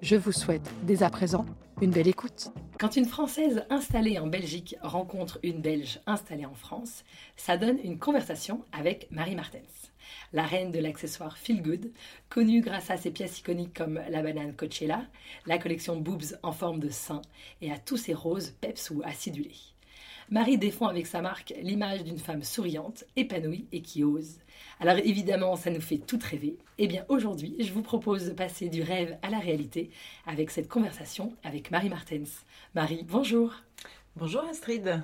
Je vous souhaite dès à présent une belle écoute. Quand une Française installée en Belgique rencontre une Belge installée en France, ça donne une conversation avec Marie Martens, la reine de l'accessoire Feel Good, connue grâce à ses pièces iconiques comme la banane Coachella, la collection Boobs en forme de sein et à tous ses roses peps ou acidulés. Marie défend avec sa marque l'image d'une femme souriante, épanouie et qui ose. Alors évidemment, ça nous fait tout rêver. Eh bien aujourd'hui, je vous propose de passer du rêve à la réalité avec cette conversation avec Marie Martens. Marie, bonjour. Bonjour Astrid.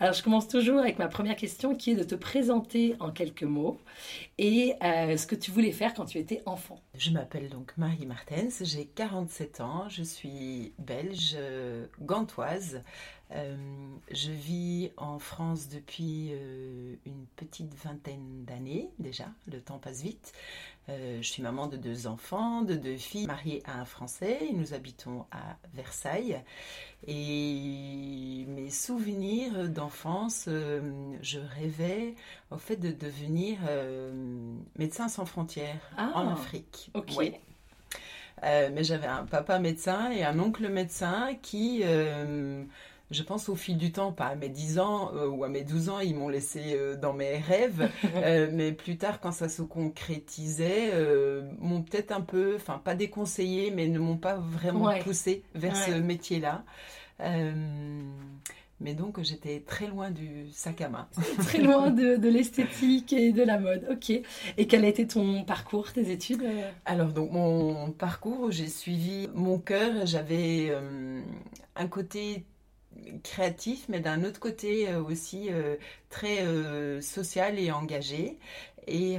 Alors je commence toujours avec ma première question qui est de te présenter en quelques mots et euh, ce que tu voulais faire quand tu étais enfant. Je m'appelle donc Marie Martens, j'ai 47 ans, je suis belge, euh, gantoise. Euh, je vis en France depuis euh, une petite vingtaine d'années déjà, le temps passe vite. Euh, je suis maman de deux enfants, de deux filles, mariée à un Français. Nous habitons à Versailles. Et mes souvenirs d'enfance, je rêvais au fait de devenir médecin sans frontières Ah, en Afrique. Ouais. Mais j'avais un papa médecin et un oncle médecin qui, je pense au fil du temps, pas à mes 10 ans euh, ou à mes 12 ans, ils m'ont laissé euh, dans mes rêves, Euh, mais plus tard, quand ça se concrétisait, m'ont peut-être un peu, enfin pas déconseillé, mais ne m'ont pas vraiment Ouais. poussé vers ce métier-là. Mais donc j'étais très loin du sac à main. Très loin de, de l'esthétique et de la mode. Ok. Et quel a été ton parcours, tes études Alors donc mon parcours, j'ai suivi mon cœur, j'avais un côté créatif, mais d'un autre côté euh, aussi euh, très euh, social et engagé. Et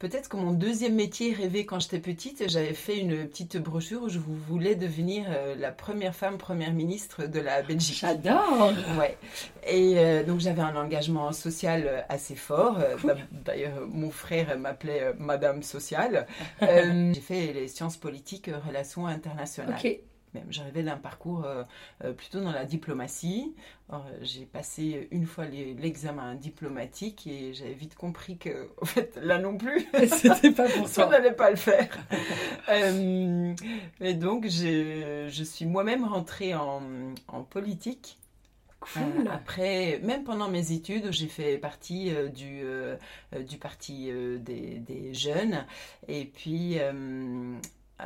peut-être que mon deuxième métier rêvé quand j'étais petite, j'avais fait une petite brochure où je voulais devenir la première femme première ministre de la Belgique. J'adore Ouais. Et euh, donc j'avais un engagement social assez fort. Cool. D'ailleurs, mon frère m'appelait Madame Sociale. Euh, j'ai fait les sciences politiques, relations internationales. Ok. Même j'arrivais d'un parcours euh, euh, plutôt dans la diplomatie. Euh, j'ai passé une fois l'examen diplomatique et j'avais vite compris que, en fait, là non plus, C'était pas pour ça toi. n'allait pas le faire. Euh, et donc, je, suis moi-même rentrée en, en politique. Cool. Après, même pendant mes études, j'ai fait partie euh, du, euh, du parti euh, des, des jeunes. Et puis,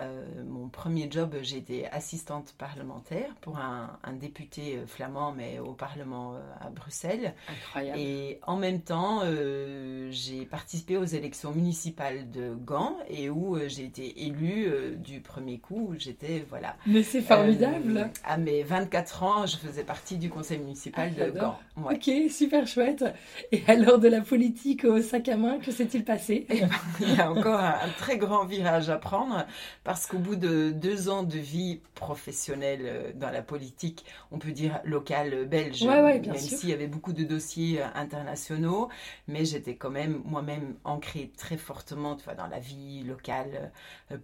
euh, mon premier job, été assistante parlementaire pour un, un député euh, flamand, mais au Parlement euh, à Bruxelles. Incroyable. Et en même temps, euh, j'ai participé aux élections municipales de Gand et où j'ai été élue du premier coup. J'étais, voilà. Mais c'est formidable. À mes 24 ans, je faisais partie du conseil municipal Ah, de. Gand. Ouais. Ok, super chouette. Et alors de la politique au sac à main, que s'est-il passé? Il y a encore un, un très grand virage à prendre parce qu'au bout de deux ans de vie professionnelle euh, dans la politique, on peut dire locale euh, belge, Ouais, ouais, bien même s'il y avait beaucoup de dossiers euh, internationaux, mais j'étais quand même moi-même ancrée très fortement tu vois, dans la vie locale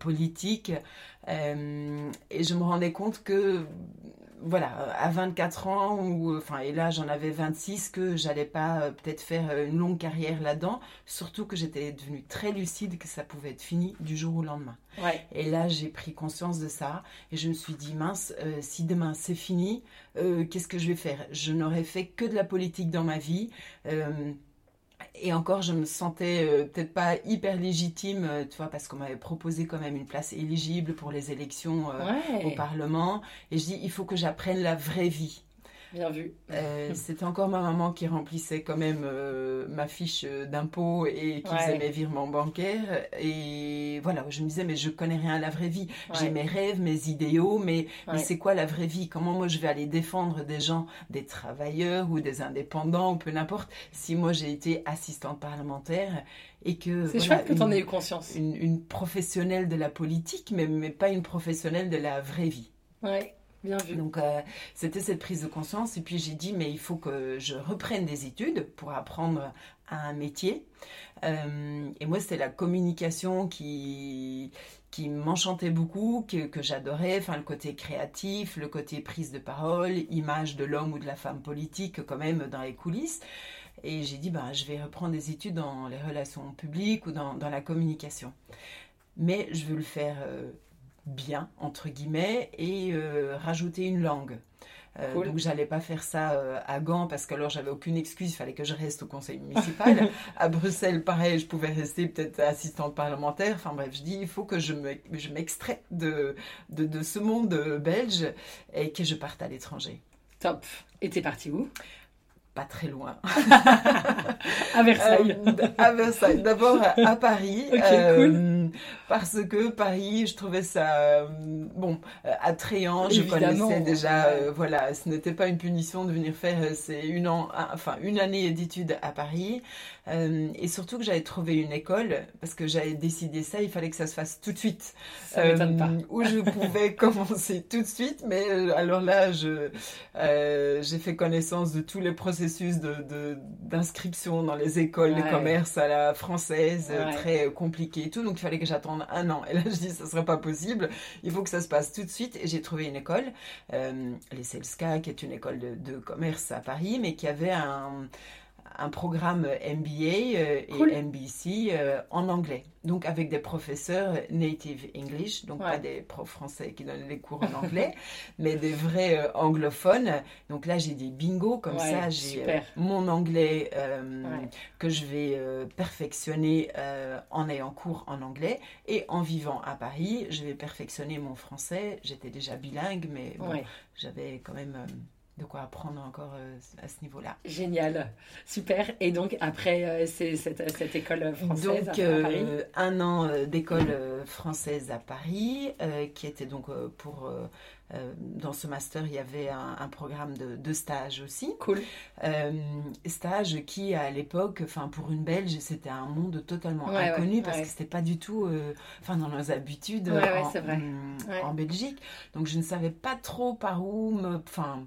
politique. Euh, et je me rendais compte que voilà, à 24 ans, ou, enfin, et là j'en avais 26, que j'allais pas euh, peut-être faire euh, une longue carrière là-dedans, surtout que j'étais devenue très lucide que ça pouvait être fini du jour au lendemain. Ouais. Et là j'ai pris conscience de ça et je me suis dit, mince, euh, si demain c'est fini, euh, qu'est-ce que je vais faire? Je n'aurais fait que de la politique dans ma vie. euh, et encore, je me sentais euh, peut-être pas hyper légitime, euh, tu vois, parce qu'on m'avait proposé quand même une place éligible pour les élections euh, au. Parlement. Et je dis, il faut que j'apprenne la vraie vie. Bien vu. Euh, c'était encore ma maman qui remplissait quand même euh, ma fiche d'impôt et qui faisait mes virements bancaires. Et voilà, je me disais, mais je connais rien à la vraie vie. J'ai mes rêves, mes idéaux, mais, mais c'est quoi la vraie vie? Comment moi je vais aller défendre des gens, des travailleurs ou des indépendants ou peu n'importe, si moi j'ai été assistante parlementaire et que... C'est chouette que tu en aies eu conscience. Une, une, professionnelle de la politique, mais, mais pas une professionnelle de la vraie vie. Ouais. Bien vu. Donc, euh, c'était cette prise de conscience. Et puis, j'ai dit, mais il faut que je reprenne des études pour apprendre un métier. Euh, et moi, c'était la communication qui, qui m'enchantait beaucoup, que, que j'adorais. Enfin, le côté créatif, le côté prise de parole, image de l'homme ou de la femme politique, quand même, dans les coulisses. Et j'ai dit, ben, je vais reprendre des études dans les relations publiques ou dans, dans la communication. Mais je veux le faire. Euh, bien, entre guillemets, et euh, rajouter une langue. Euh, Donc j'allais pas faire ça euh, à Gand parce que alors j'avais aucune excuse, il fallait que je reste au conseil municipal. à Bruxelles, pareil, je pouvais rester peut-être assistante parlementaire. Enfin bref, je dis il faut que je m'extrais de, de, de, ce monde belge et que je parte à l'étranger. Top. Et t'es parti où? Pas très loin. à Versailles. Euh, à Versailles. D'abord à, Paris. euh, Parce que Paris, je trouvais ça euh, bon attrayant. Je connaissais déjà. Euh, voilà, ce n'était pas une punition de venir faire. C'est une an, enfin une année d'études à Paris. et surtout que j'avais trouvé une école parce que j'avais décidé ça. Il fallait que ça se fasse tout de suite. Ça pas. Où je pouvais commencer tout de suite. Mais alors là, je j'ai fait connaissance de tous les processus de, d'inscription dans les écoles de commerce à la française, très compliqué et tout. Donc il fallait que j'attende un an. Et là, je dis, ça serait pas possible. Il faut que ça se passe tout de suite. Et j'ai trouvé une école, euh, les Selska, qui est une école de, commerce à Paris, mais qui avait un un programme MBA euh, et MBC euh, en anglais. Donc avec des professeurs native English, donc pas des profs français qui donnent les cours en anglais, mais des vrais euh, anglophones. Donc là j'ai des bingo, comme ça j'ai mon anglais que je vais perfectionner en ayant cours en anglais et en vivant à Paris, je vais perfectionner mon français. J'étais déjà bilingue, mais j'avais quand même de quoi apprendre encore euh, à ce niveau-là. Génial, super. Et donc après euh, c'est cette, cette, école française donc, à Paris euh, un an d'école française à Paris, qui était donc pour dans ce master, il y avait un, programme de, de, stage aussi. Cool. stage qui, à l'époque, enfin pour une Belge, c'était un monde totalement inconnu parce que c'était pas du tout, enfin dans nos habitudes en, en, Belgique. Donc je ne savais pas trop par où me, enfin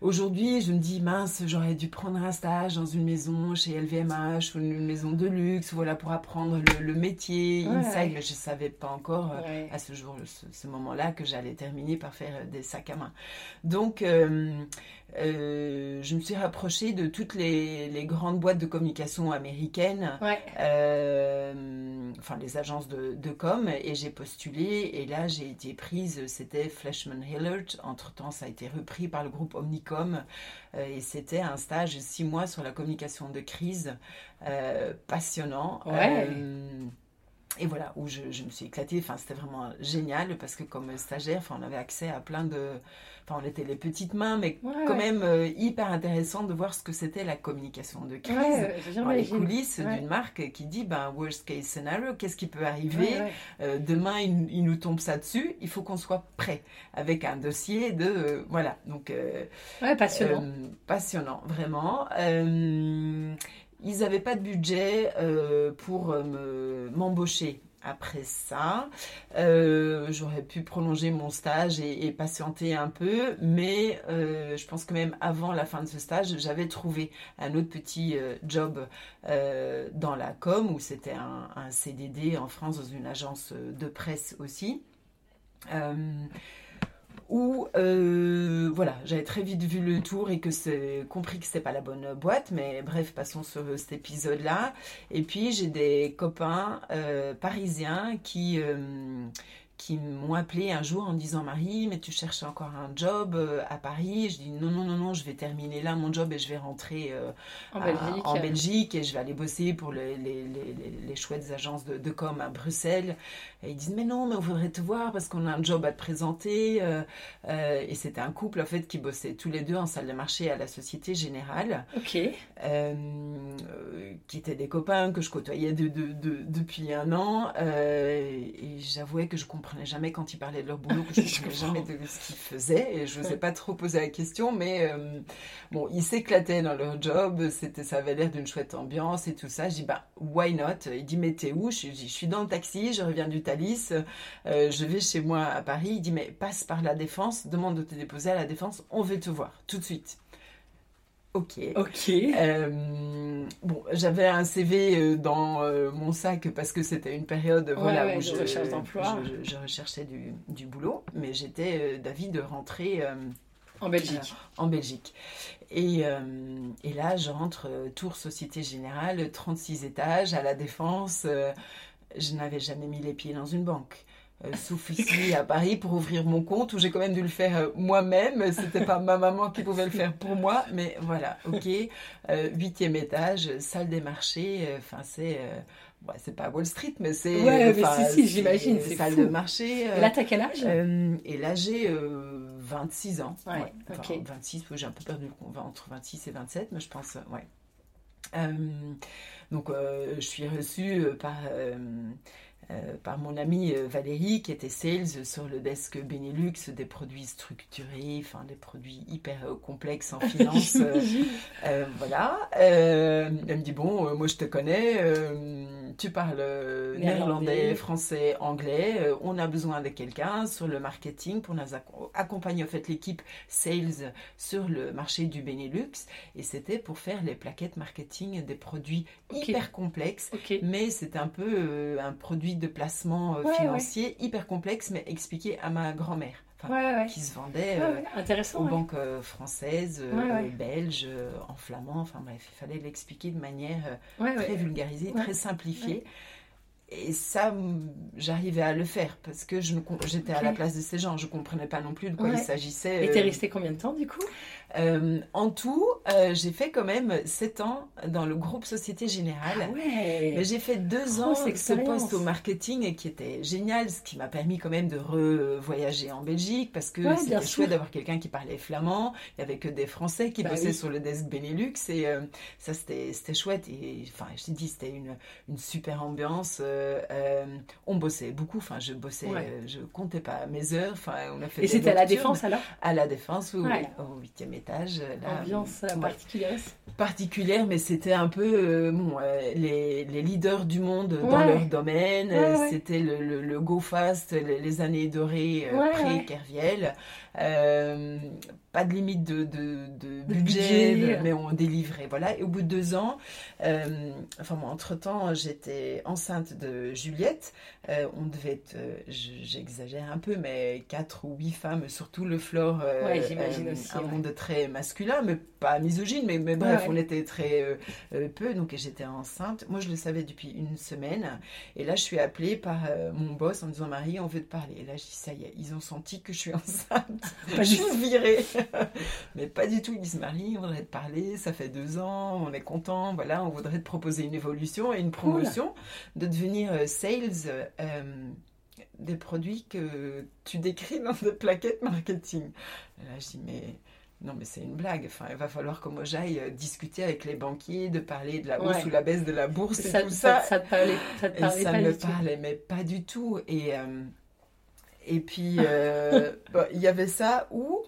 Aujourd'hui, je me dis, mince, j'aurais dû prendre un stage dans une maison chez LVMH ou une maison de luxe, voilà, pour apprendre le, métier, inside, mais je ne savais pas encore euh, à ce jour, ce, moment-là, que j'allais terminer par faire euh, des sacs à main. Donc, euh, euh, je me suis rapprochée de toutes les, grandes boîtes de communication américaines, enfin les agences de, com, et j'ai postulé. Et là, j'ai été prise, c'était Fleshman Hillard. Entre-temps, ça a été repris par le groupe Omnicom. Euh, et c'était un stage six mois sur la communication de crise, passionnant. Et voilà, où je, je, me suis éclatée. Enfin, c'était vraiment génial parce que comme stagiaire, enfin, on avait accès à plein de on était les petites mains, mais quand même euh, hyper intéressant de voir ce que c'était la communication de crise dans les coulisses d'une marque qui dit ben worst case scenario, qu'est-ce qui peut arriver? Euh, demain il, nous tombe ça dessus, il faut qu'on soit prêt avec un dossier de euh, voilà. Donc passionnant, passionnant vraiment. Ils n'avaient pas de budget pour m'embaucher après ça. Euh, j'aurais pu prolonger mon stage et, patienter un peu, mais euh, je pense que même avant la fin de ce stage, j'avais trouvé un autre petit euh, job dans la com, où c'était un, CDD en France dans une agence de presse aussi où euh, voilà, j'avais très vite vu le tour et que c'est compris que c'était pas la bonne boîte, mais bref, passons sur cet épisode-là. Et puis j'ai des copains euh, parisiens qui euh, qui m'ont appelé un jour en disant Marie, mais tu cherches encore un job euh, à Paris. Je dis non, non, non, non, je vais terminer là mon job et je vais rentrer euh, En à- Belgique. en Belgique et je vais aller bosser pour les, les, les, les- les chouettes agences de, de com à Bruxelles. Et ils disent mais non, mais on voudrait te voir parce qu'on a un job à te présenter. euh, euh, et c'était un couple en fait qui bossait tous les deux en salle de marché à la Société Générale Ok. qui étaient des copains que je côtoyais de, de- de- depuis un an. et j'avouais que je comprenais jamais quand ils parlaient de leur boulot, que je Je comprenais comprends. jamais de ce qu'ils faisaient. Et je n'osais pas trop poser la question, mais euh, bon, ils s'éclataient dans leur job. C'était, ça avait l'air d'une chouette ambiance et tout ça. Je dis, bah, why not? Il dit, mais t'es où? Je dis, je suis dans le taxi, je reviens du Thalys, euh, je vais chez moi à Paris. Il dit, mais passe par la Défense, demande de te déposer à la Défense, on veut te voir tout de suite. Ok. Ok. Euh, bon, j'avais un CV euh, dans euh, mon sac parce que c'était une période voilà, ouais, où je, recherche d'emploi. je- je recherchais du, du boulot, mais j'étais d'avis de rentrer euh, En Belgique. en Belgique. Et, euh, et là, je rentre euh, Tour Société Générale, 36 étages, à la Défense. je n'avais jamais mis les pieds dans une banque. Euh, sauf ici à Paris pour ouvrir mon compte où j'ai quand même dû le faire euh, moi-même. C'était pas ma maman qui pouvait le faire pour moi, mais voilà, ok. Euh, Huitième étage, salle des marchés. Enfin, c'est, ouais, c'est pas Wall Street, mais c'est. Ouais, mais enfin, si, si, j'imagine, c'est Salle fou. de marché. Et là, t'as quel âge? Euh, et là, j'ai euh, 26 ans. Ouais, Enfin, ok. 26, oui, j'ai un peu perdu le compte, entre 26 et 27, mais je pense, ouais. Euh, donc, je suis reçue par, euh, par mon amie euh, Valérie, qui était sales sur le desk Benelux, des produits structurés, enfin, des produits hyper euh, complexes en finance. euh, voilà. Elle me dit bon, moi je te connais, tu parles euh, Néerlandais. français, anglais. euh, on a besoin de quelqu'un sur le marketing pour nous acco- accompagner en fait l'équipe sales sur le marché du Benelux. Et c'était pour faire les plaquettes marketing des produits hyper complexes. Mais c'était un peu euh, un produit de placement Ouais, financier hyper complexe, mais expliqué à ma grand-mère, Ouais, qui se vendait Ouais, euh, aux banques euh, françaises, euh, belges, en flamand. Enfin bref, il fallait l'expliquer de manière très vulgarisée, très simplifiée. Et ça, j'arrivais à le faire parce que ne j'étais à la place de ces gens. Je comprenais pas non plus de quoi Ouais. il s'agissait. Et t'es resté combien de temps du coup? Euh, en tout, euh, j'ai fait quand même 7 ans dans le groupe Société Générale. Ah ouais. Mais j'ai fait deux Grosse ans ce expérience. poste au marketing et qui était génial, ce qui m'a permis quand même de revoyager en Belgique parce que Ouais, c'était chouette d'avoir quelqu'un qui parlait flamand. Il y avait que des Français qui Bah bossaient oui. sur le desk Benelux et euh, ça c'était chouette. Et enfin, je t'ai dit, c'était une, une super ambiance. on bossait beaucoup. Enfin, je bossais, Ouais. je comptais pas mes heures. Enfin, on a fait Et c'était à la défense alors? À la défense, oui, au huitième étage. Là, Ambiance euh, ouais particulière. particulière, mais c'était un peu euh, bon, euh, les, les leaders du monde dans leur domaine. Ouais, Euh. C'était le, le, le Go Fast, les, les années dorées euh, pré-Kerviel. Euh, pas de limite de, de, de De budget, mais on délivrait. Voilà. Et au bout de deux ans, euh, enfin moi, entre-temps, j'étais enceinte de Juliette. Euh, on devait être, je- j'exagère un peu, mais quatre ou huit femmes sur tout le floor. euh, Ouais, j'imagine aussi, Un ouais. monde très masculin, mais pas misogyne, mais, mais bref, Ouais, on était très peu. Donc j'étais enceinte. Moi, je le savais depuis une semaine. Et là, je suis appelée par mon boss en disant Marie, on veut te parler. Et là, je dis ça y est, ils ont senti que je suis enceinte. Pas suis virée. mais pas du tout. Ils disent Marie, on voudrait te parler. Ça fait deux ans, on est content. Voilà, on voudrait te proposer une évolution et une promotion de devenir euh, sales. euh, des produits que tu décris dans des plaquettes marketing. Et là, je dis, mais non, mais c'est une blague. Enfin, il va falloir que moi j'aille euh, discuter avec les banquiers, de parler de la hausse Ouais. ou la baisse de la bourse et Ça, tout ça, ça. ça te parlait, ça te Et parlait ça pas me du tout. parlait, mais pas du tout. Et, euh, et puis, euh, bon, il y avait ça ou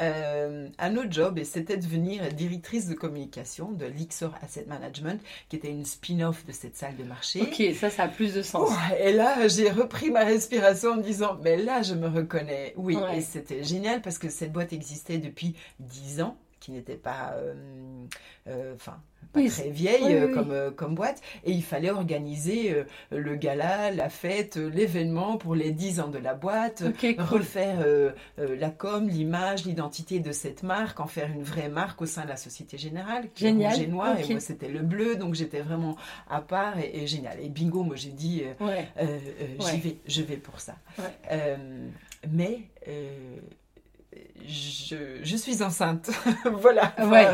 euh, un autre job, et c'était devenir directrice de communication de l'Ixor Asset Management, qui était une spin-off de cette salle de marché. Ok, ça, ça a plus de sens. Et là, j'ai repris ma respiration en me disant, mais là, je me reconnais. Oui, Ouais. et c'était génial parce que cette boîte existait depuis 10 ans. Qui n'était pas, enfin, pas très vieille comme, comme boîte. Et il fallait organiser le gala, la fête, l'événement pour les 10 ans de la boîte, refaire la com, l'image, l'identité de cette marque, en faire une vraie marque au sein de la Société Générale, qui génial. est noir, et moi c'était le bleu, donc j'étais vraiment à part et, génial. Et bingo, moi j'ai dit, j'y vais, je vais pour ça. mais je, suis enceinte. voilà. Ouais.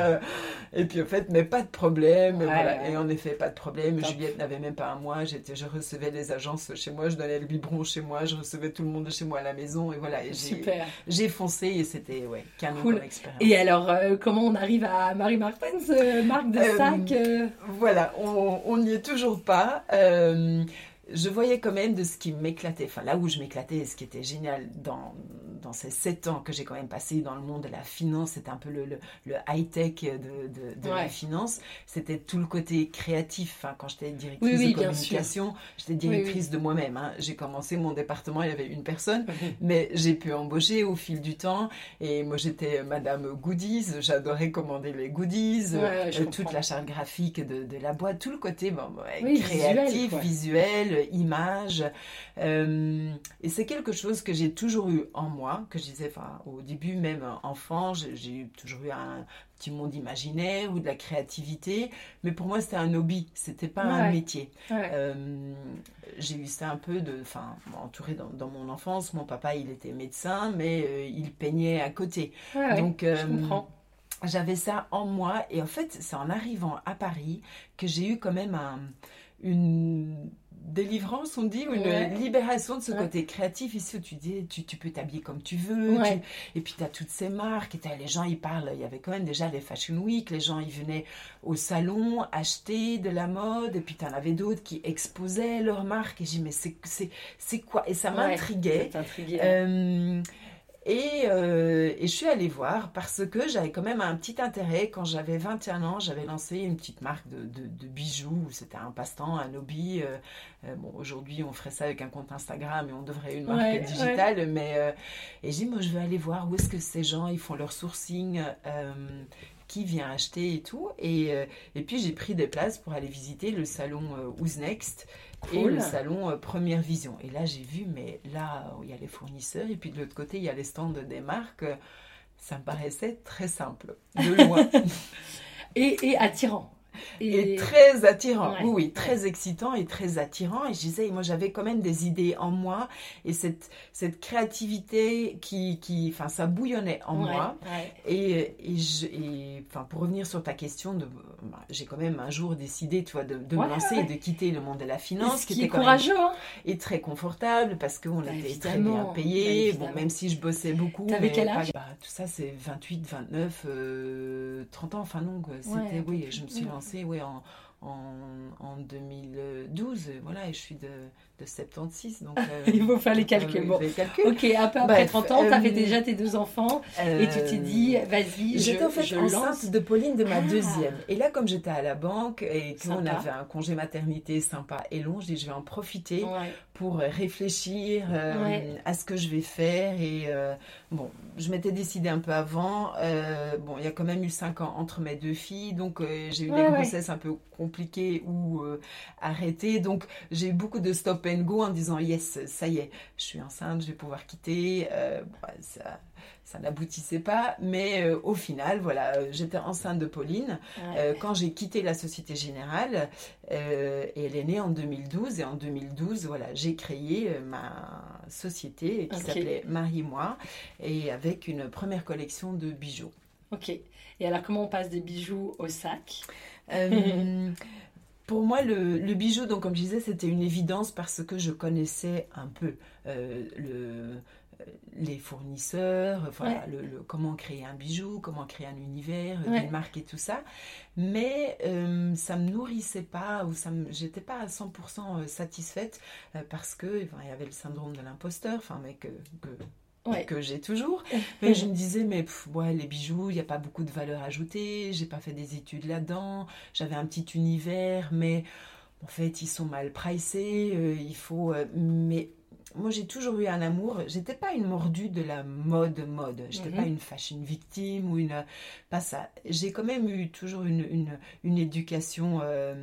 et puis en fait, mais pas de problème. Et en effet, pas de problème. Juliette n'avait même pas un mois. J'étais, je recevais les agences chez moi, je donnais le biberon chez moi, je recevais tout le monde de chez moi à la maison. Et voilà. Super. J'ai foncé et c'était ouais, canon cool. expérience. Et alors, euh, comment on arrive à Marie Martens, euh, marque de euh, sac Voilà, on n'y est toujours pas je voyais quand même de ce qui m'éclatait, enfin là où je m'éclatais, ce qui était génial dans, dans ces sept ans que j'ai quand même passé dans le monde de la finance, c'était un peu le, le, high-tech de, de, la finance, c'était tout le côté créatif. Enfin, quand j'étais directrice de communication, j'étais directrice de moi-même. Hein. J'ai commencé mon département, il y avait une personne, mais j'ai pu embaucher au fil du temps. Et moi, j'étais Madame Goodies, j'adorais commander les goodies, euh, toute la charte graphique de, la boîte, tout le côté bon, créatif, visuel image. Euh, et c'est quelque chose que j'ai toujours eu en moi, que je disais, enfin, au début, même enfant, j'ai toujours eu un petit monde imaginaire ou de la créativité, mais pour moi, c'était un hobby, c'était pas un métier. Euh, j'ai eu ça un peu de, enfin, entouré dans, mon enfance. Mon papa, il était médecin, mais euh, il peignait à côté. Donc, je comprends j'avais ça en moi et en fait c'est en arrivant à Paris que j'ai eu quand même un, une délivrance, on dit, ou une libération de ce côté créatif. Ici où tu dis, tu, tu peux t'habiller comme tu veux. et puis tu as toutes ces marques, et les gens, ils parlent, il y avait quand même déjà les Fashion Week, les gens, ils venaient au salon acheter de la mode, et puis tu en avais d'autres qui exposaient leurs marques, et j'ai dit, mais c'est quoi? Et ça m'intriguait. Euh, euh, et, je suis allée voir parce que j'avais quand même un petit intérêt. Quand j'avais 21 ans, j'avais lancé une petite marque de, bijoux. C'était un passe-temps, un hobby. Euh, euh, bon, aujourd'hui, on ferait ça avec un compte Instagram et on devrait une marque digitale. Mais, et j'ai dit, moi, je veux aller voir où est-ce que ces gens, ils font leur sourcing qui vient acheter et tout. Et, et puis j'ai pris des places pour aller visiter le salon Who's Next et le salon euh, Première Vision. Et là, j'ai vu, mais là, il y a les fournisseurs, et puis de l'autre côté, il y a les stands des marques. Ça me paraissait très simple, de loin. et, et attirant. Et, très attirant, oui, oui, très excitant et très attirant. Et je disais, moi j'avais quand même des idées en moi et cette, cette créativité qui, qui, enfin, ça bouillonnait en moi. Et, et, je, et, enfin, pour revenir sur ta question, de, bah, j'ai quand même un jour décidé, toi, de, de me lancer et de quitter le monde de la finance, Ce qui, était courageux, hein. et très confortable parce qu'on bah, était très bien payé. Bah, bon, même si je bossais beaucoup. T'avais quel âge? bah, Tout ça, c'est 28, 29, 30 ans. Enfin non, c'était, oui, je me suis lancée oui, en, en, 2012. Voilà, et je suis de, de 76. Donc, euh, Il faut faire les calculs. bon. Ok, un peu après 30 ans, tu avais euh, déjà tes deux enfants et tu t'es dit, euh, vas-y, J'étais en fait enceinte de Pauline de ma ah. deuxième. Et là, comme j'étais à la banque et qu'on avait un congé maternité sympa et long, je dis, je vais en profiter pour réfléchir à ce que je vais faire. Et bon, je m'étais décidée un peu avant. bon, il y a quand même eu 5 ans entre mes deux filles, donc j'ai eu des grossesses un peu compliquées ou arrêtées. Donc, j'ai eu beaucoup de stop go en disant yes, ça y est, je suis enceinte, je vais pouvoir quitter. Euh, ça, ça n'aboutissait pas, mais euh, au final, voilà, euh, j'étais enceinte de Pauline quand j'ai quitté la Société Générale et elle est née en 2012 et en 2012, voilà, j'ai créé ma société qui s'appelait Marie-moi et avec une première collection de bijoux. Ok. Et alors, comment on passe des bijoux au sac? Pour moi, le, bijou, donc comme je disais, c'était une évidence parce que je connaissais un peu euh, le, euh, les fournisseurs, voilà, le, comment créer un bijou, comment créer un univers, une marque et tout ça. Mais euh, ça me nourrissait pas ou ça j'étais pas à 100% satisfaite parce que il y avait le syndrome de l'imposteur, enfin mais que que j'ai toujours. Mais je me disais, mais ouais, les bijoux, il n'y a pas beaucoup de valeur ajoutée, j'ai pas fait des études là-dedans, j'avais un petit univers, mais en fait, ils sont mal pricés, euh, il faut... Euh, mais moi j'ai toujours eu un amour. J'étais pas une mordue de la mode mode. J'étais Mhm. pas une fashion victime ou une pas ça. J'ai quand même eu toujours une une, une éducation euh,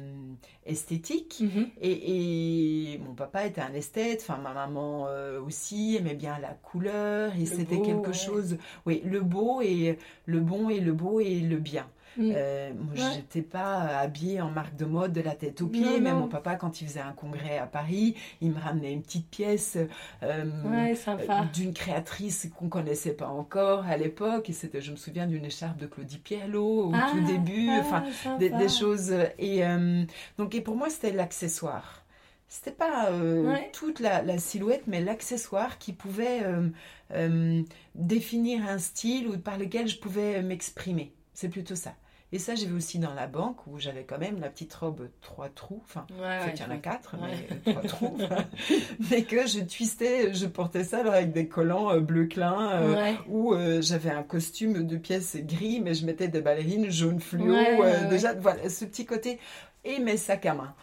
esthétique. Mhm. Et, et mon papa était un esthète, enfin ma maman euh, aussi aimait bien la couleur et c'était quelque ouais. chose, oui, le beau et le bon et le beau et le bien. Mm. Euh, moi, Ouais. j'étais pas habillée en marque de mode de la tête aux pieds, Non, mais non. mon papa, quand il faisait un congrès à Paris, il me ramenait une petite pièce euh, Ouais, euh, d'une créatrice qu'on connaissait pas encore à l'époque. Et c'était, je me souviens d'une écharpe de Claudie Pierlot au Ah, tout début. ah, Enfin, des, des choses. Et euh, donc, et pour moi, c'était l'accessoire. C'était pas euh, Ouais. toute la, la silhouette, mais l'accessoire qui pouvait euh, euh, définir un style ou par lequel je pouvais m'exprimer. C'est plutôt ça. Et ça, j'ai vu aussi dans la banque où j'avais quand même la petite robe trois trous. Enfin, Ouais, en fait, ouais, il y en a quatre, mais trois trous. mais que je twistais, je portais ça alors, avec des collants euh, bleu clin. euh, euh, j'avais un costume de pièces gris, mais je mettais des ballerines jaune fluo. Euh. Déjà, voilà, ce petit côté. Et mes sacs à main.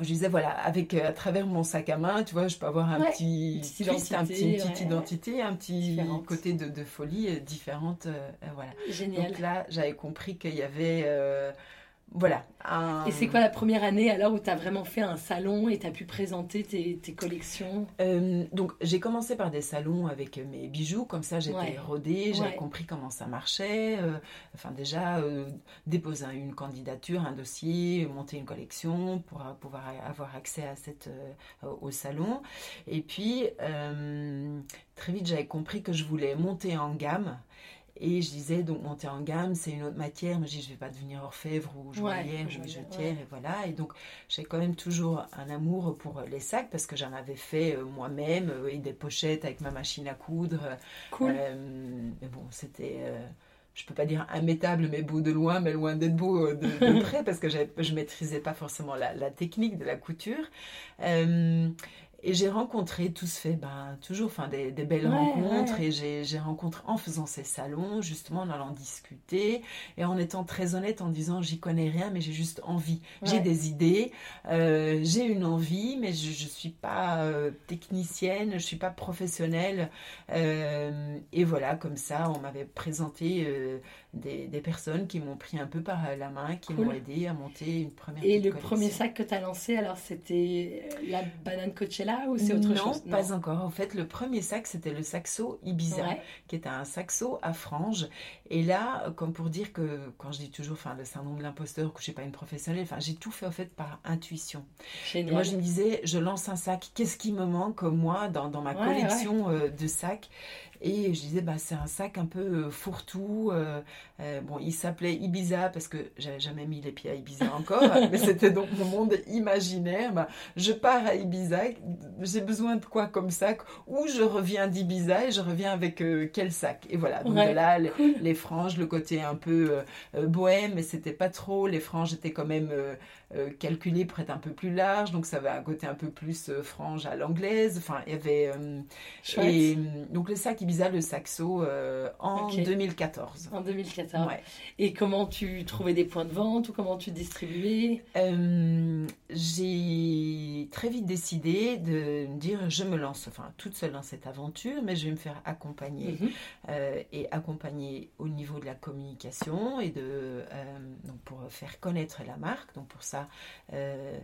Je disais, voilà, avec, euh, à travers mon sac à main, tu vois, je peux avoir un Ouais, petit une petite twist, un petit, une identité, petite ouais. identité, un petit Différente. côté de, de folie euh, différente. euh, euh, voilà. Génial. Donc là, j'avais compris qu'il y avait, euh, voilà, un... Et c'est quoi la première année alors où tu as vraiment fait un salon et tu as pu présenter tes, tes collections? Euh, donc j'ai commencé par des salons avec mes bijoux, comme ça j'étais Ouais. rodée, j'avais Ouais. compris comment ça marchait. euh, enfin déjà euh, déposer une candidature, un dossier, monter une collection pour pouvoir avoir accès à cette euh, au salon. Et puis euh, très vite j'avais compris que je voulais monter en gamme. Et je disais, donc monter en gamme, c'est une autre matière. Mais je dis, je vais pas devenir orfèvre ou joaillière ou joaillière, bijoutière. Et voilà. Et donc, j'ai quand même toujours un amour pour les sacs parce que j'en avais fait euh, moi-même euh, et des pochettes avec ma machine à coudre. Cool. Euh, mais bon, c'était. je peux pas dire immétable, mais beau de loin, mais loin d'être beau de, de près, parce que je maîtrisais pas forcément la, la technique de la couture. Euh, et j'ai rencontré, tout se fait, ben, toujours enfin, des, des belles Ouais, rencontres. ouais. Et j'ai rencontré en faisant ces salons, justement en allant discuter et en étant très honnête en disant j'y connais rien, mais j'ai juste envie. J'ai des idées, euh, j'ai une envie, mais je ne suis pas euh, technicienne, je ne suis pas professionnelle. Euh, et voilà, comme ça, on m'avait présenté des, des personnes qui m'ont pris un peu par la main, qui Cool. m'ont aidé à monter une première Et le collection. premier sac que tu as lancé, alors c'était euh, la banane Coachella ou c'est autre non, chose? pas encore. En fait, le premier sac, c'était le saxo Ibiza, Ouais. qui était un saxo à franges. Et là, comme pour dire que, quand je dis toujours, enfin, le syndrome de l'imposteur, que je suis pas une professionnelle, enfin, j'ai tout fait, en fait, par intuition. Et moi, je me disais, je lance un sac, qu'est-ce qui me manque, moi, dans, dans ma Ouais, collection euh, de sacs? Et je disais, bah, c'est un sac un peu euh, fourre-tout. euh, euh, bon, il s'appelait Ibiza parce que j'avais jamais mis les pieds à Ibiza encore, mais c'était donc mon monde imaginaire. Bah, je pars à Ibiza, j'ai besoin de quoi comme sac Ou je reviens d'Ibiza et je reviens avec euh, quel sac? Et voilà, donc Ouais, là, les, les franges, le côté un peu bohème, mais c'était pas trop. Les franges étaient quand même euh, calculées pour être un peu plus larges, donc ça avait un côté un peu plus euh, frange à l'anglaise. Enfin, il y avait. euh, et euh, donc le sac Ibiza, le saxo, en Ok. 2014. En 2014. Ouais. Et comment tu trouvais des points de vente ou comment tu distribuais? J'ai très vite décidé de me dire je me lance, enfin toute seule dans cette aventure, mais je vais me faire accompagner Mhm. et accompagner au niveau de la communication et de donc pour faire connaître la marque. Donc pour ça, euh,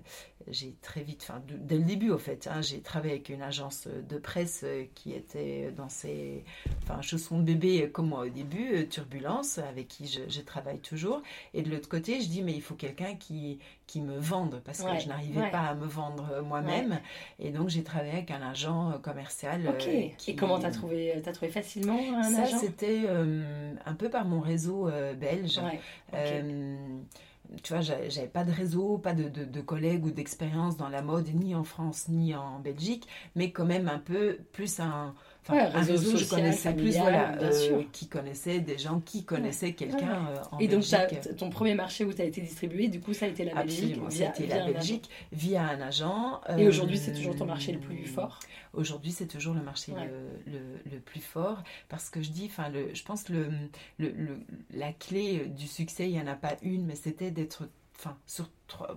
j'ai très vite, enfin dès le début au fait, hein, j'ai travaillé avec une agence de presse euh, qui était dans ses enfin chaussons de bébé euh, comme moi au début, Turbulence, avec qui je, je travaille toujours. Et de l'autre côté, je dis mais il faut quelqu'un qui qui me vende parce que je n'arrivais ouais. pas à me vendre moi-même. Et donc j'ai travaillé avec un agent commercial. Ok. qui- Et comment t'as trouvé T'as trouvé facilement un ça, agent? c'était euh, un peu par mon réseau euh, belge. Ouais. Tu vois, j'avais pas de réseau, pas de, de- de collègues ou d'expérience dans la mode, ni en France, ni en Belgique, mais quand même un peu plus un, enfin, Ouais, un réseau je plus, voilà, bien euh, sûr. qui connaissait des gens qui connaissaient quelqu'un euh, en Et donc, Belgique. t'as- ton premier marché où tu as été distribué, du coup, ça a été la Belgique. Absolument, via- via la un. Belgique via un agent. Et Euh, aujourd'hui, c'est toujours ton marché le plus fort? Aujourd'hui, c'est toujours le marché Ouais. le, le- le plus fort parce que je dis, enfin, je pense que le, le, le- la clé du succès, il n'y en a pas une, mais c'était d'être enfin, sur,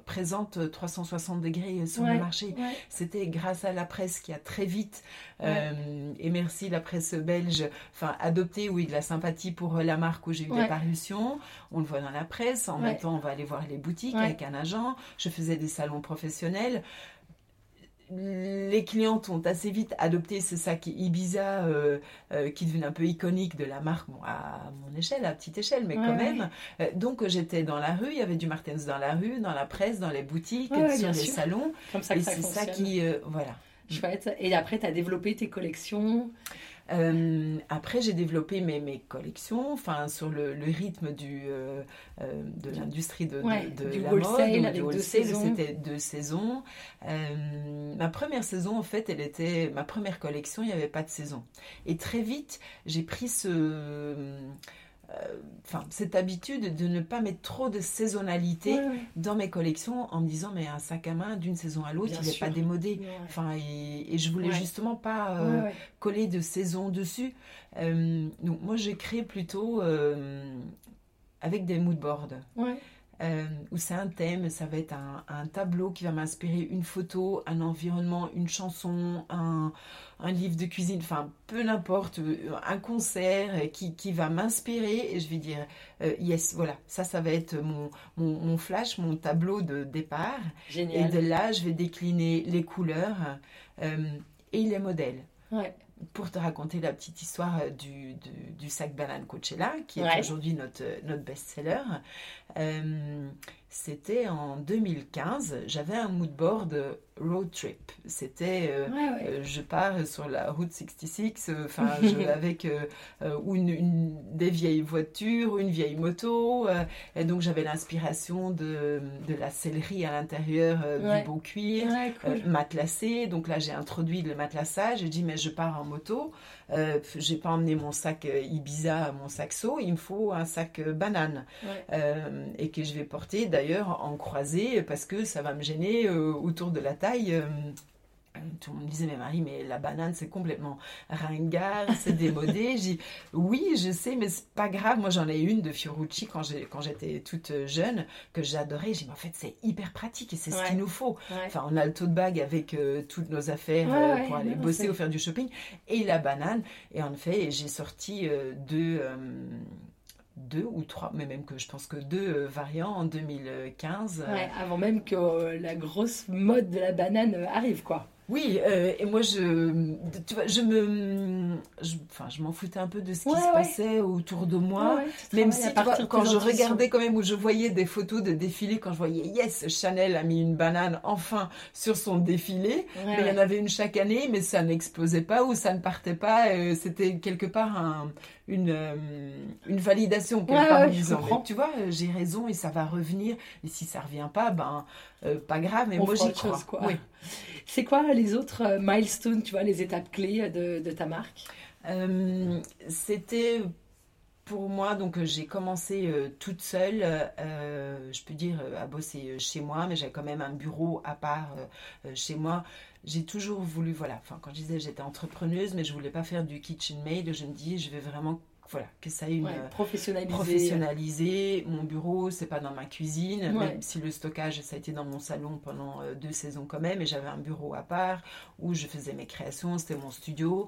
présente 360 degrés sur le marché. C'était grâce à la presse qui a très vite, et merci la presse belge, enfin, adopté, oui, de la sympathie pour la marque où j'ai eu des parutions. On le voit dans la presse. En même temps, on va aller voir les boutiques avec un agent. Je faisais des salons professionnels les clientes ont assez vite adopté ce sac Ibiza euh, euh, qui devient un peu iconique de la marque à mon échelle, à petite échelle, mais quand même. Euh, donc j'étais dans la rue, il y avait du Martens dans la rue, dans la presse, dans les boutiques, sur les salons. Comme ça et c'est ça qui, voilà. Chouette. Et après, tu as développé tes collections? Euh, après, j'ai développé mes, mes, collections, enfin sur le, le rythme du, euh, euh de l'industrie de, de, de, la mode, C'était deux saisons. Euh, ma première saison, en fait, elle était ma première collection. Il n'y avait pas de saison. Et très vite, j'ai pris ce euh, enfin, cette habitude de ne pas mettre trop de saisonnalité dans mes collections en me disant mais un sac à main d'une saison à l'autre il n'est pas démodé. Enfin et, et, je voulais justement pas euh, coller de saison dessus. Euh, donc moi j'ai créé plutôt avec des mood boards euh, où c'est un thème, ça va être un, tableau qui va m'inspirer une photo, un environnement, une chanson, un, livre de cuisine, enfin peu n'importe, euh, un concert qui, qui va m'inspirer et je vais dire euh, yes, voilà, ça, ça va être mon, mon, flash, mon tableau de départ. Et de là, je vais décliner les couleurs et les modèles. Ouais pour te raconter la petite histoire euh, du, du, sac banane Coachella, qui est aujourd'hui notre, notre best-seller, euh, c'était en 2015. J'avais un mood board road trip. C'était, euh, euh, je pars sur la route 66, euh, enfin, avec une, des vieilles voitures, une vieille moto. et donc, j'avais l'inspiration de, de, la sellerie à l'intérieur du beau cuir, matelassé. Donc là, j'ai introduit le matelassage. J'ai dit, mais je pars en moto. Euh, j'ai pas emmené mon sac Ibiza, mon sac saut. Il me faut un sac banane. et que je vais porter d'ailleurs en croisée parce que ça va me gêner autour de la table euh, tout le monde me disait, mais Marie, mais la banane, c'est complètement ringard, c'est démodé. J'ai oui, je sais, mais c'est pas grave. Moi, j'en ai une de Fiorucci quand j'étais toute jeune, que j'adorais. J'ai dit, en fait, c'est hyper pratique et c'est ce qu'il nous faut. Enfin, on a le tote bag avec euh, toutes nos affaires euh, pour aller bosser ou faire du shopping et la banane. Et en fait, j'ai sorti deux deux ou trois, mais même que je pense que deux euh, variants en 2015. Ouais, avant même que euh, la grosse mode de la banane euh, arrive, quoi. Oui, et moi je, tu vois, je me, enfin, je m'en foutais un peu de ce qui se passait autour de moi, même si quand je regardais quand même où je voyais des photos de défilés, quand je voyais yes, Chanel a mis une banane enfin sur son défilé, mais il y en avait une chaque année, mais ça n'explosait pas ou ça ne partait pas, c'était quelque part un, une, euh, une validation quelque part disant tu vois euh, j'ai raison et ça va revenir. Et si ça revient pas ben euh, pas grave mais moi j'y crois. quoi. Oui. c'est quoi les autres milestones tu vois les étapes clés de, de ta marque? C'était pour moi, donc j'ai commencé toute seule, je peux dire, à bosser chez moi, mais j'ai quand même un bureau à part chez moi j'ai toujours voulu, voilà, enfin quand je disais j'étais entrepreneuse, mais je voulais pas faire du kitchen maid, je me dis je vais vraiment voilà, que ça ait une ouais, professionnalisé. Mon bureau, c'est pas dans ma cuisine, même si le stockage, ça a été dans mon salon pendant euh, deux saisons quand même, et j'avais un bureau à part où je faisais mes créations, c'était mon studio.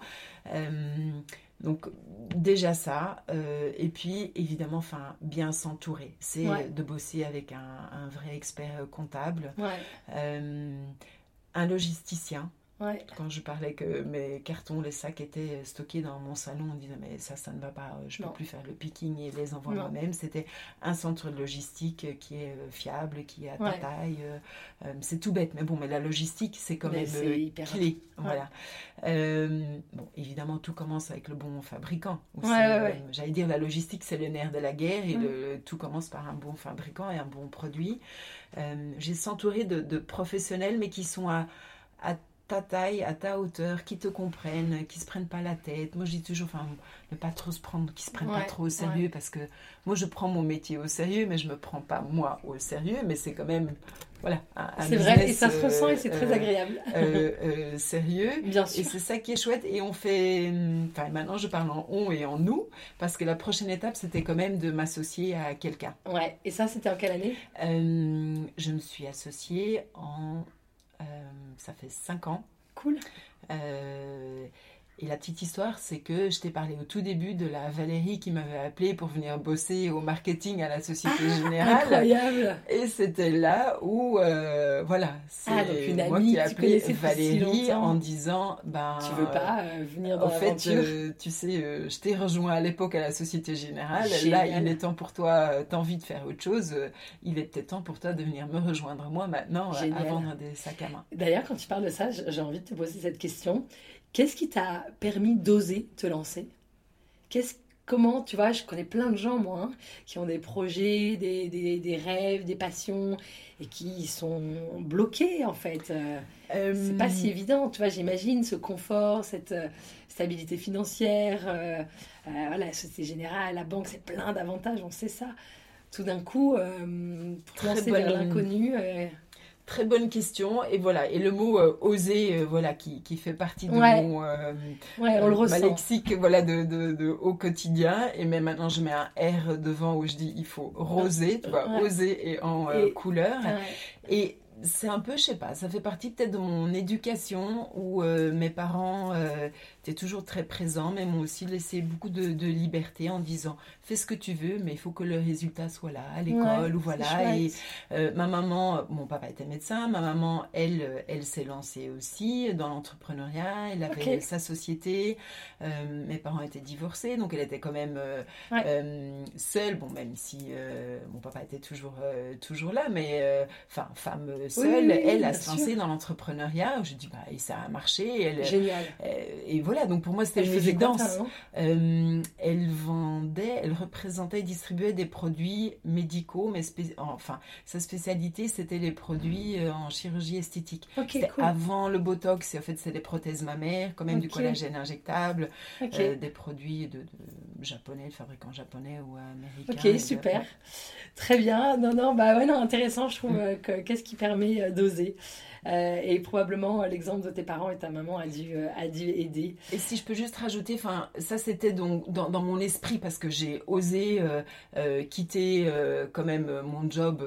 Euh, donc déjà ça, euh, et puis évidemment, enfin bien s'entourer, c'est de bosser avec un, un vrai expert comptable un logisticien. Quand je parlais que mes cartons, les sacs étaient stockés dans mon salon, on disait mais ça, ça ne va pas, je ne peux plus faire le picking et les envoyer moi-même. C'était un centre de logistique qui est euh, fiable, qui est à ta taille. Euh, euh, c'est tout bête, mais bon, mais la logistique, c'est quand même hyper clé. Voilà. bon, évidemment, tout commence avec le bon fabricant. J'allais dire, la logistique, c'est le nerf de la guerre et le, tout commence par un bon fabricant et un bon produit. J'ai s'entouré de, de, professionnels, mais qui sont à, à ta taille, à ta hauteur, qui te comprennent, qui se prennent pas la tête. Moi, je dis toujours, enfin, ne pas trop se prendre, qui se prennent pas trop au sérieux, parce que moi, je prends mon métier au sérieux, mais je me prends pas moi au sérieux, mais c'est quand même, voilà. C'est vrai, et ça se ressent et c'est très euh, agréable. Euh, euh, sérieux. Bien sûr. Et c'est ça qui est chouette. Et on fait, enfin, maintenant, je parle en on et en nous, parce que la prochaine étape, c'était quand même de m'associer à quelqu'un. Ouais. Et ça, c'était en quelle année? Je me suis associée en ça fait 5 ans. Cool. Euh, et la petite histoire, c'est que je t'ai parlé au tout début de la Valérie qui m'avait appelé pour venir bosser au marketing à la Société ah, Générale. Incroyable. Et c'était là où, euh, voilà, c'est ah, moi qui ai appelé Valérie en disant, ben, tu veux pas euh, venir dans En fait, euh, tu sais, je t'ai rejoint à l'époque à la Société Générale. Là, il est temps pour toi, t'as envie de faire autre chose. il est peut-être temps pour toi de venir me rejoindre moi maintenant à vendre des sacs à main. D'ailleurs, quand tu parles de ça, j'ai envie de te poser cette question. Qu'est-ce qui t'a permis d'oser te lancer? Qu'est-ce comment, tu vois, je connais plein de gens, moi, hein, qui ont des projets, des, des, des, rêves, des passions, et qui sont bloqués, en fait. Euh, c'est pas si euh, évident, tu vois, j'imagine ce confort, cette euh, stabilité financière, euh, voilà, la Société Générale, la banque, c'est plein d'avantages, on sait ça. Tout d'un coup, pour lancer vers l'inconnu... Très bonne question. Et voilà, et le mot euh, oser, euh, voilà, qui, qui, fait partie de mon euh, ouais, on le ressent. lexique voilà, de, de, de, au quotidien. Et même maintenant, je mets un R devant où je dis il faut roser, tu vois, oser et en couleur. Et c'est un peu, je sais pas, ça fait partie peut-être de mon éducation où mes parents toujours très présent, mais m'ont aussi laissé beaucoup de, liberté en disant fais ce que tu veux, mais il faut que le résultat soit là, à l'école, ou voilà. Et euh, ma maman, mon papa était médecin, ma maman, elle, elle s'est lancée aussi dans l'entrepreneuriat, elle avait sa société, euh, mes parents étaient divorcés, donc elle était quand même euh, seule, bon, même si mon papa était toujours, toujours là, mais enfin, femme seule, elle a se lancé dans l'entrepreneuriat, je dis, bah, et ça a marché. Elle, Génial. et voilà, donc pour moi c'était une évidence. Euh, elle vendait, elle représentait et distribuait des produits médicaux, mais enfin sa spécialité c'était les produits euh, en chirurgie esthétique. Avant le botox, et en fait c'est des prothèses mammaires, quand même du collagène injectable, euh, des produits de, japonais, de fabricants japonais ou américains. Ok, super, très bien. Non non bah ouais non intéressant je trouve mm. que qu'est-ce qui permet d'oser. Euh, et probablement l'exemple de tes parents et ta maman a dû, euh, a dû aider. Et si je peux juste rajouter, enfin ça c'était donc dans, dans, mon esprit parce que j'ai osé euh, quitter quand même mon job,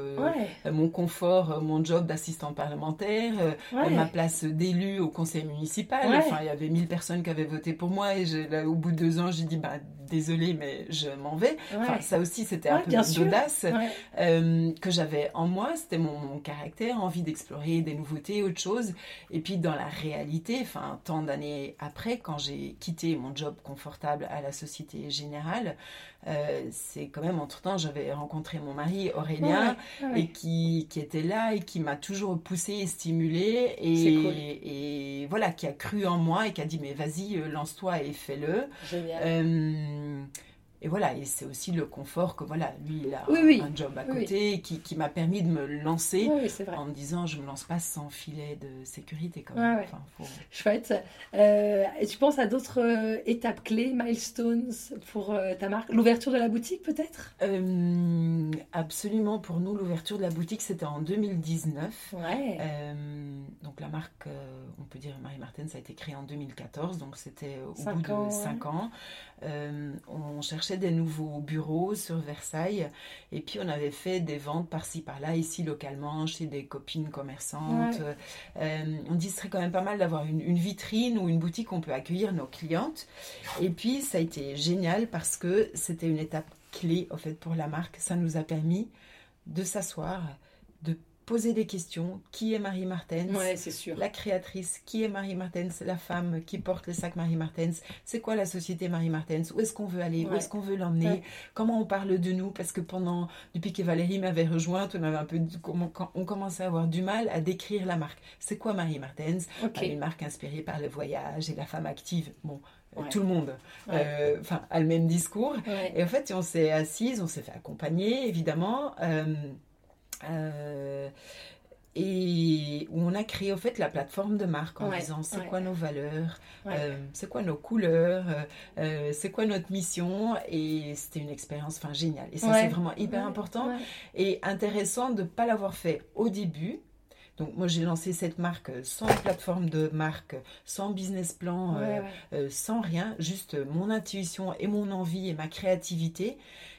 mon confort, mon job d'assistant parlementaire, ma place d'élu au conseil municipal. Enfin il y avait 1000 personnes qui avaient voté pour moi et là, au bout de deux ans j'ai dit bah désolée, mais je m'en vais. Enfin, ça aussi, c'était un peu d'audace euh, que j'avais en moi. C'était mon, caractère, envie d'explorer des nouveautés, autre chose. Et puis, dans la réalité, enfin, tant d'années après, quand j'ai quitté mon job confortable à la Société Générale, euh, c'est quand même entre-temps, j'avais rencontré mon mari Aurélien et qui, qui, était là et qui m'a toujours poussé et stimulé et, et, voilà, qui a cru en moi et qui a dit mais vas-y, euh, lance-toi et fais-le. Génial. Euh, et voilà, et c'est aussi le confort que voilà, lui, il a un job à côté qui, qui m'a permis de me lancer en me disant je me lance pas sans filet de sécurité quand même. Chouette. Euh, et tu penses à d'autres euh, étapes clés, milestones pour euh, ta marque? L'ouverture de la boutique peut-être? Absolument. Pour nous, l'ouverture de la boutique c'était en 2019. Ouais. donc la marque, on peut dire Marie Martin, ça a été créé en 2014, donc c'était au bout de 5 ans. on cherchait des nouveaux bureaux sur Versailles. Et puis, on avait fait des ventes par-ci, par-là, ici localement, chez des copines commerçantes. Euh, on dit ce serait quand même pas mal d'avoir une, vitrine ou une boutique où on peut accueillir nos clientes. Et puis, ça a été génial parce que c'était une étape clé, en fait, pour la marque. Ça nous a permis de s'asseoir, poser des questions. Qui est Marie Martens? Ouais, c'est sûr. La créatrice. Qui est Marie Martens? La femme qui porte le sac Marie Martens. C'est quoi la société Marie Martens? Où est-ce qu'on veut aller? Où est-ce qu'on veut l'emmener? Comment on parle de nous? Parce que pendant, depuis que Valérie m'avait rejointe, on avait un peu, on commençait à avoir du mal à décrire la marque. C'est quoi Marie Martens? Une marque inspirée par le voyage et la femme active. Bon, euh, tout le monde euh, enfin a le même discours. Et en fait on s'est assise on s'est fait accompagner évidemment euh, et où on a créé au fait la plateforme de marque en disant c'est quoi nos valeurs, euh, c'est quoi nos couleurs, euh, euh, c'est quoi notre mission. Et c'était une expérience enfin géniale. Et ça c'est vraiment hyper important et intéressant de ne pas l'avoir fait au début. Donc moi j'ai lancé cette marque sans plateforme de marque, sans business plan, sans rien, juste mon intuition et mon envie et ma créativité.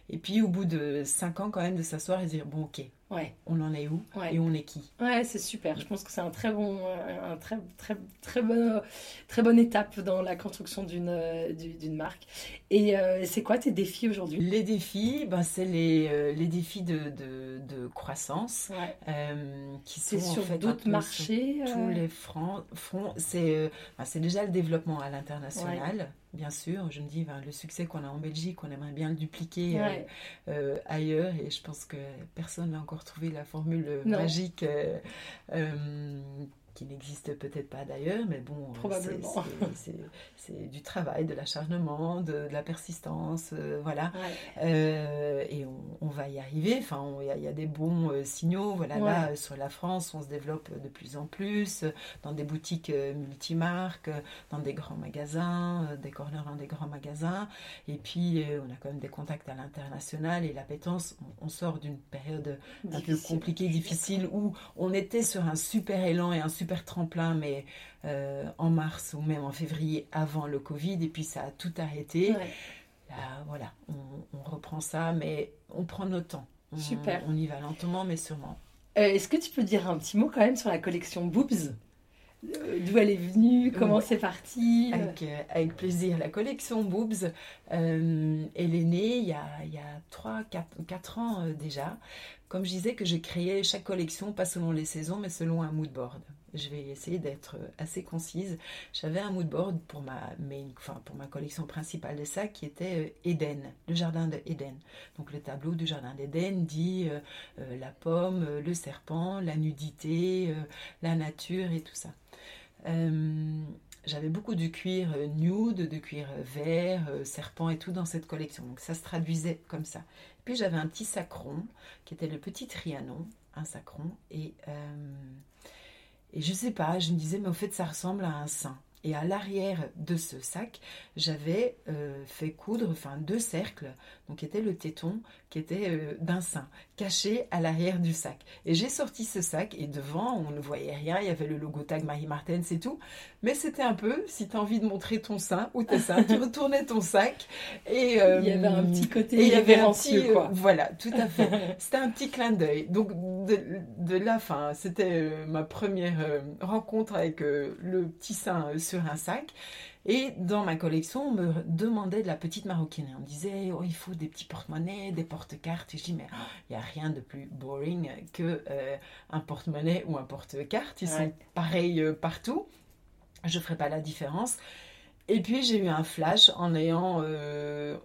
Et puis au bout de cinq ans quand même de s'asseoir et dire bon ok, Ouais. On en est où et on est qui? Ouais, c'est super. Je pense que c'est un très bon, un très très très bonne, très bonne étape dans la construction d'une euh, d'une marque. Et euh, c'est quoi tes défis aujourd'hui? Les défis, ben, c'est les, euh, les défis de, de, de croissance qui sont sur d'autres marchés. tous les fronts. c'est ben, c'est déjà le développement à l'international bien sûr. Je me dis, ben, le succès qu'on a en Belgique, on aimerait bien le dupliquer euh, euh, ailleurs. Et je pense que personne n'a encore trouvé la formule magique euh, qui n'existe peut-être pas d'ailleurs, mais bon, euh. C'est du travail, de l'acharnement, de, la persistance, euh, voilà. Euh, et on, va y arriver. Enfin, il y, a des bons signaux. Voilà, là, sur la France, on se développe de plus en plus dans des boutiques multimarques, dans des grands magasins, des corners dans des grands magasins. Et puis, on a quand même des contacts à l'international et l'appétence. On, on sort d'une période un peu compliquée, difficile, où on était sur un super élan et un super super tremplin, mais euh, en mars ou même en février avant le Covid, et puis ça a tout arrêté. Là, voilà, on, reprend ça, mais on prend notre temps. On, super. On y va lentement, mais sûrement. Euh, est-ce que tu peux dire un petit mot quand même sur la collection Boobs? Euh, D'où elle est venue? Comment c'est parti? avec, avec, plaisir. La collection Boobs, elle est née il y a, il y a 3, 4, 4 ans déjà. Comme je disais que j'ai créé chaque collection, pas selon les saisons, mais selon un mood board je vais essayer d'être assez concise. J'avais un mood board pour ma, main, enfin, pour ma collection principale de sacs qui était euh, le jardin de Eden. Donc le tableau du jardin d'Eden dit euh, euh, la pomme, le serpent, la nudité, la nature et tout ça. j'avais beaucoup de cuir nude, de cuir vert, serpent et tout dans cette collection. Donc ça se traduisait comme ça. Puis j'avais un petit sacron qui était le petit trianon, un sacron, et et je sais pas, je me disais, mais au fait, ça ressemble à un sein. Et à l'arrière de ce sac, j'avais euh, fait coudre enfin deux cercles, donc qui était le téton, qui était euh, d'un sein, caché à l'arrière du sac. Et j'ai sorti ce sac et devant, on ne voyait rien, il y avait le logo tag Marie Martin, c'est tout. Mais c'était un peu, si tu as envie de montrer ton sein ou tes seins, tu retournais ton sac et il y avait un petit côté et il y avait un petit, quoi. voilà, tout à fait. c'était un petit clin d'œil. Donc de, de là, fin, c'était ma première rencontre avec le petit sein sur un sac. Et dans ma collection, on me demandait de la petite maroquine. On me disait, oh, il faut des petits porte-monnaies, des porte-cartes. Et je dis, mais il n'y a rien de plus boring que euh, un porte-monnaie ou un porte-carte. Ils sont pareils euh, partout. Je ne ferai pas la différence. Et puis j'ai eu un flash en ayant euh,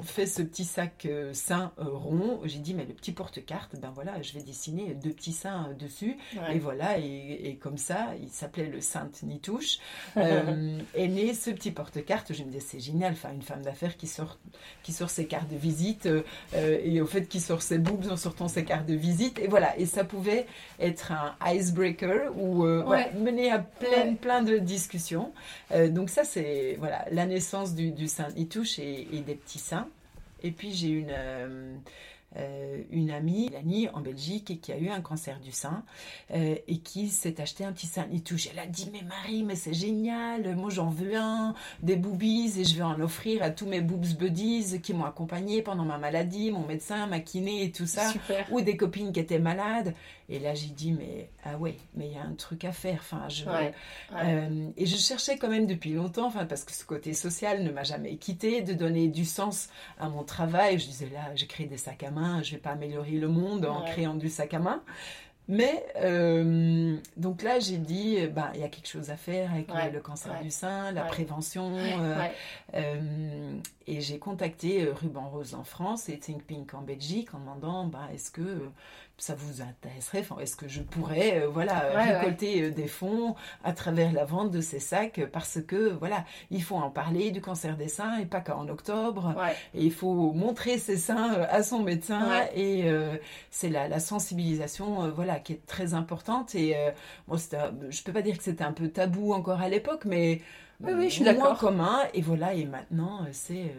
fait ce petit sac euh, sain euh, rond. J'ai dit mais le petit porte-carte, ben voilà, je vais dessiner deux petits seins dessus. Et voilà, et, comme ça, il s'appelait le Sainte Nitouche. est né ce petit porte-carte. Je me disais c'est génial, enfin une femme d'affaires qui sort qui sort ses cartes de visite et au fait qui sort ses boobs en sortant ses cartes de visite. Et voilà, et ça pouvait être un icebreaker ou mener à plein plein de discussions. donc ça c'est voilà, la naissance du, du saint Itouche et, et, des petits saints. Et puis j'ai une, euh, euh, une amie, Lani, en Belgique, qui a eu un cancer du sein euh, et qui s'est acheté un petit sein Itouche. Elle a dit Mais Marie, mais c'est génial, moi j'en veux un, des boobies, et je vais en offrir à tous mes boobs buddies qui m'ont accompagné pendant ma maladie, mon médecin, ma kiné et tout ça, ou des copines qui étaient malades. Et là, j'ai dit, mais ah ouais, mais il y a un truc à faire. Enfin, je, euh, et je cherchais quand même depuis longtemps, enfin, parce que ce côté social ne m'a jamais quitté, de donner du sens à mon travail. Je disais, là, j'écris des sacs à main, je vais pas améliorer le monde en créant du sac à main. Mais euh, donc là, j'ai dit, bah, il y a quelque chose à faire avec le, cancer du sein, la prévention. Euh, et j'ai contacté Ruban Rose en France et Think Pink en Belgique en demandant, bah, est-ce que ça vous intéresserait enfin, Est-ce que je pourrais voilà récolter des fonds à travers la vente de ces sacs Parce que voilà, il faut en parler du cancer des seins et pas qu'en octobre. Et il faut montrer ses seins à son médecin et c'est la, la, sensibilisation voilà qui est très importante. Et bon, je peux pas dire que c'était un peu tabou encore à l'époque, mais oui, oui, je suis d'accord. commun. Et voilà, et maintenant c'est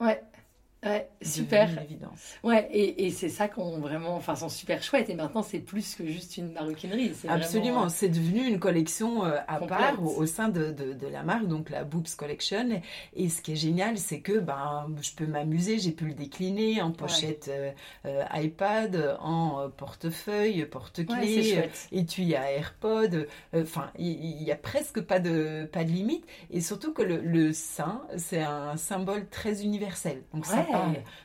Ouais. Ouais, super. Ouais, et, et c'est ça qu'on vraiment, enfin, sont super chouettes. Et maintenant, c'est plus que juste une maroquinerie. Absolument, c'est devenu une collection euh, à part au, sein de, de, de, la marque, donc la Boobs Collection. Et ce qui est génial, c'est que ben, je peux m'amuser, j'ai pu le décliner en pochette euh, euh, iPad, en portefeuille, porte-clés, ouais, étui à AirPod. Enfin, il y, a presque pas de, pas de limite. Et surtout que le, le sein, c'est un symbole très universel. Donc ça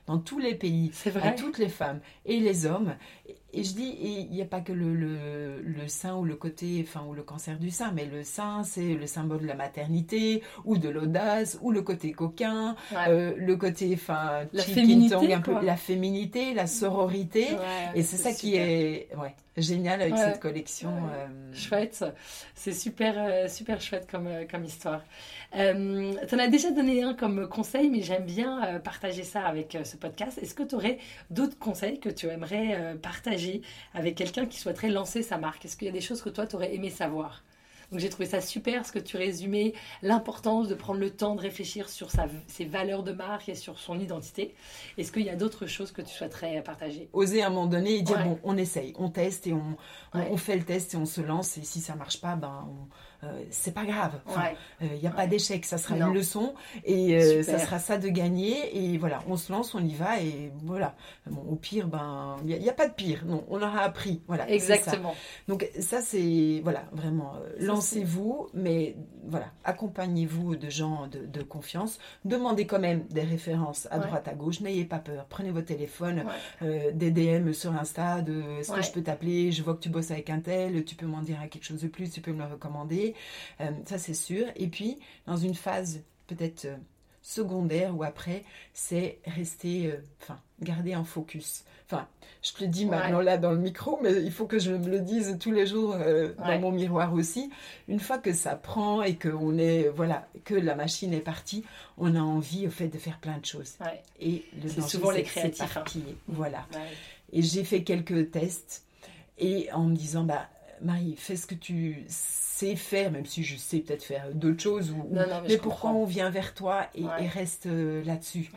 dans tous les pays, à toutes les femmes et les hommes. Et je dis, il n'y a pas que le, le, sein ou le côté, enfin, ou le cancer du sein, mais le sein, c'est le symbole de la maternité, ou de l'audace, ou le côté coquin, euh, le côté, enfin, la féminité, un peu, la féminité, la sororité. et c'est ça qui est, ouais, génial avec cette collection. Euh. Chouette, c'est super, euh, super chouette comme, comme histoire. Euh, tu en as déjà donné un comme conseil, mais j'aime bien partager ça avec ce podcast. Est-ce que tu aurais d'autres conseils que tu aimerais partager avec quelqu'un qui souhaiterait lancer sa marque. Est-ce qu'il y a des choses que toi, tu aurais aimé savoir? Donc j'ai trouvé ça super ce que tu résumais, l'importance de prendre le temps de réfléchir sur sa, ses valeurs de marque et sur son identité. Est-ce qu'il y a d'autres choses que tu souhaiterais partager? Oser à un moment donné et dire bon, on essaye, on teste et on, on, fait le test et on se lance et si ça marche pas, ben on, euh, c'est pas grave. Il n'y euh, a pas d'échec, ça sera une leçon et euh, ça sera ça de gagner. Et voilà, on se lance, on y va et voilà. au pire, ben il n'y a, pas de pire. Non, on aura appris. Voilà. Exactement. Donc ça c'est voilà vraiment lancez-vous, mais voilà accompagnez-vous de gens de, confiance. Demandez quand même des références à droite à gauche. N'ayez pas peur. Prenez votre téléphone, des DM sur Insta de est-ce que je peux t'appeler? Je vois que tu bosses avec un tel. Tu peux m'en dire quelque chose de plus. Tu peux me le recommander. Euh, ça c'est sûr. Et puis, dans une phase peut-être euh, secondaire ou après, c'est rester, euh, enfin, garder un focus. Enfin, je te le dis maintenant là dans le micro, mais il faut que je me le dise tous les jours dans mon miroir aussi. Une fois que ça prend et que on est, voilà, que la machine est partie, on a envie au fait de faire plein de choses. Et c'est souvent les créatifs. Hein. Voilà. Et j'ai fait quelques tests et en me disant, bah Marie, fais ce que tu sais faire, même si je sais peut-être faire d'autres choses. Ou, mais, pourquoi on vient vers toi et, reste euh, là-dessus?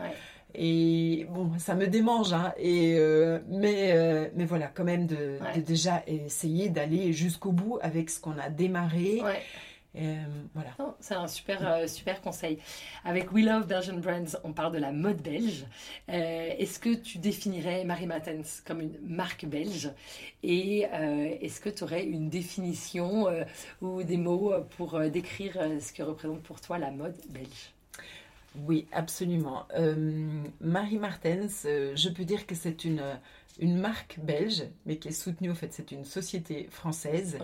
Et bon, ça me démange, hein, et, euh, mais, euh, mais voilà, quand même de, de déjà essayer d'aller jusqu'au bout avec ce qu'on a démarré. Euh, voilà. C'est un super, euh, super conseil. Avec We Love Belgian Brands, on parle de la mode belge. Euh, est-ce que tu définirais Marie Matens comme une marque belge? Et est-ce que tu aurais une définition ou des mots pour décrire ce que représente pour toi la mode belge? Oui, absolument. Marie Martens, je peux dire que c'est une, une marque belge, mais qui est soutenue, en fait, c'est une société française.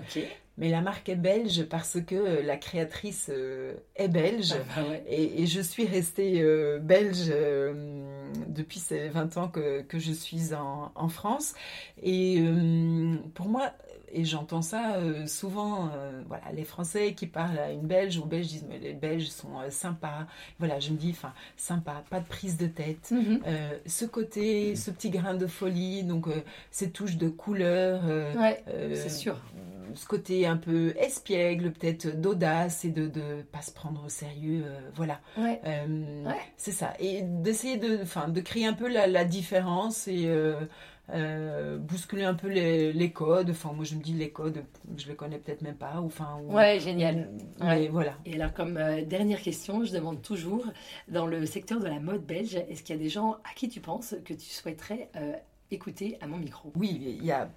Mais la marque est belge parce que la créatrice euh, est belge. Ah, bah et, je suis restée euh, belge euh, depuis ces 20 ans que, que je suis en, en France. Et pour moi, et j'entends ça euh, souvent, euh, voilà, les Français qui parlent à une Belge ou Belge disent mais les Belges sont euh, sympas. Voilà, je me dis, enfin, sympa, pas de prise de tête. Mhm. ce côté, ce petit grain de folie, donc ces touches de couleur. ouais, c'est sûr. Ce côté un peu espiègle, peut-être d'audace et de ne pas se prendre au sérieux. voilà. Ouais. C'est ça. Et d'essayer de, de créer un peu la, la différence et euh, bousculer un peu les, codes. Enfin, moi, je me dis les codes, je les connais peut-être même pas. Enfin, ouais, génial. Mais voilà. Et alors, comme euh, dernière question, je demande toujours, dans le secteur de la mode belge, est-ce qu'il y a des gens à qui tu penses que tu souhaiterais euh, écouter à mon micro? Oui, il y a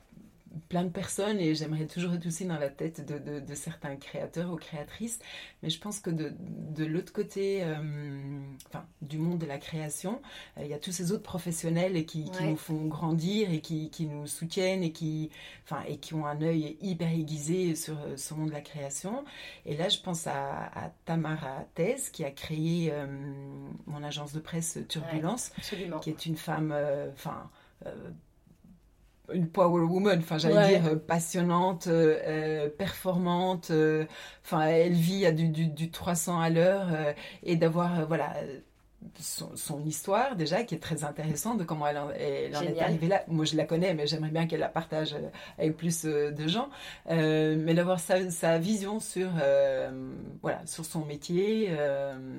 plein de personnes et j'aimerais toujours être aussi dans la tête de, de, certains créateurs ou créatrices. Mais je pense que de, de l'autre côté, euh, enfin, du monde de la création, euh, il y a tous ces autres professionnels qui, qui nous font grandir et qui, qui, nous soutiennent et qui, enfin, et qui ont un œil hyper aiguisé sur euh, ce monde de la création. Et là, je pense à, à Tamara Thèse qui a créé mon agence de presse Turbulence, qui est une femme, enfin, une power woman, enfin j'allais dire passionnante, performante, enfin elle vit à du, du, du 300 à l'heure et d'avoir voilà son, histoire déjà qui est très intéressante de comment elle en, est arrivée là. Moi je la connais mais j'aimerais bien qu'elle la partage euh, avec plus euh, de gens. Euh, mais d'avoir sa, vision sur, voilà, sur son métier.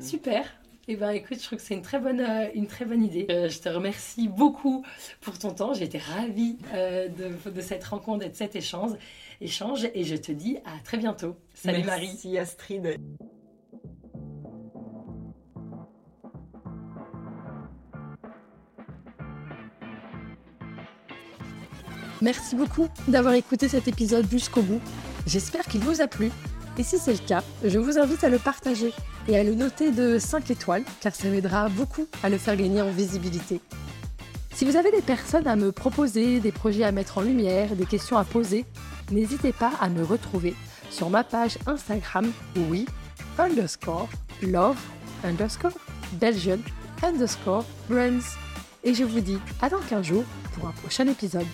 Super. Eh ben, écoute, je trouve que c'est une très bonne, une très bonne idée. je te remercie beaucoup pour ton temps. J'ai été ravie de, de, cette rencontre et de cet échange, échange. Et je te dis à très bientôt. Salut Marie. Merci Astrid. Merci beaucoup d'avoir écouté cet épisode jusqu'au bout. J'espère qu'il vous a plu. Et si c'est le cas, je vous invite à le partager et à le noter de 5 étoiles, car ça m'aidera beaucoup à le faire gagner en visibilité. Si vous avez des personnes à me proposer, des projets à mettre en lumière, des questions à poser, n'hésitez pas à me retrouver sur ma page Instagram, oui, underscore, love, underscore, Belgian, underscore, brands. Et je vous dis à dans 15 jours pour un prochain épisode.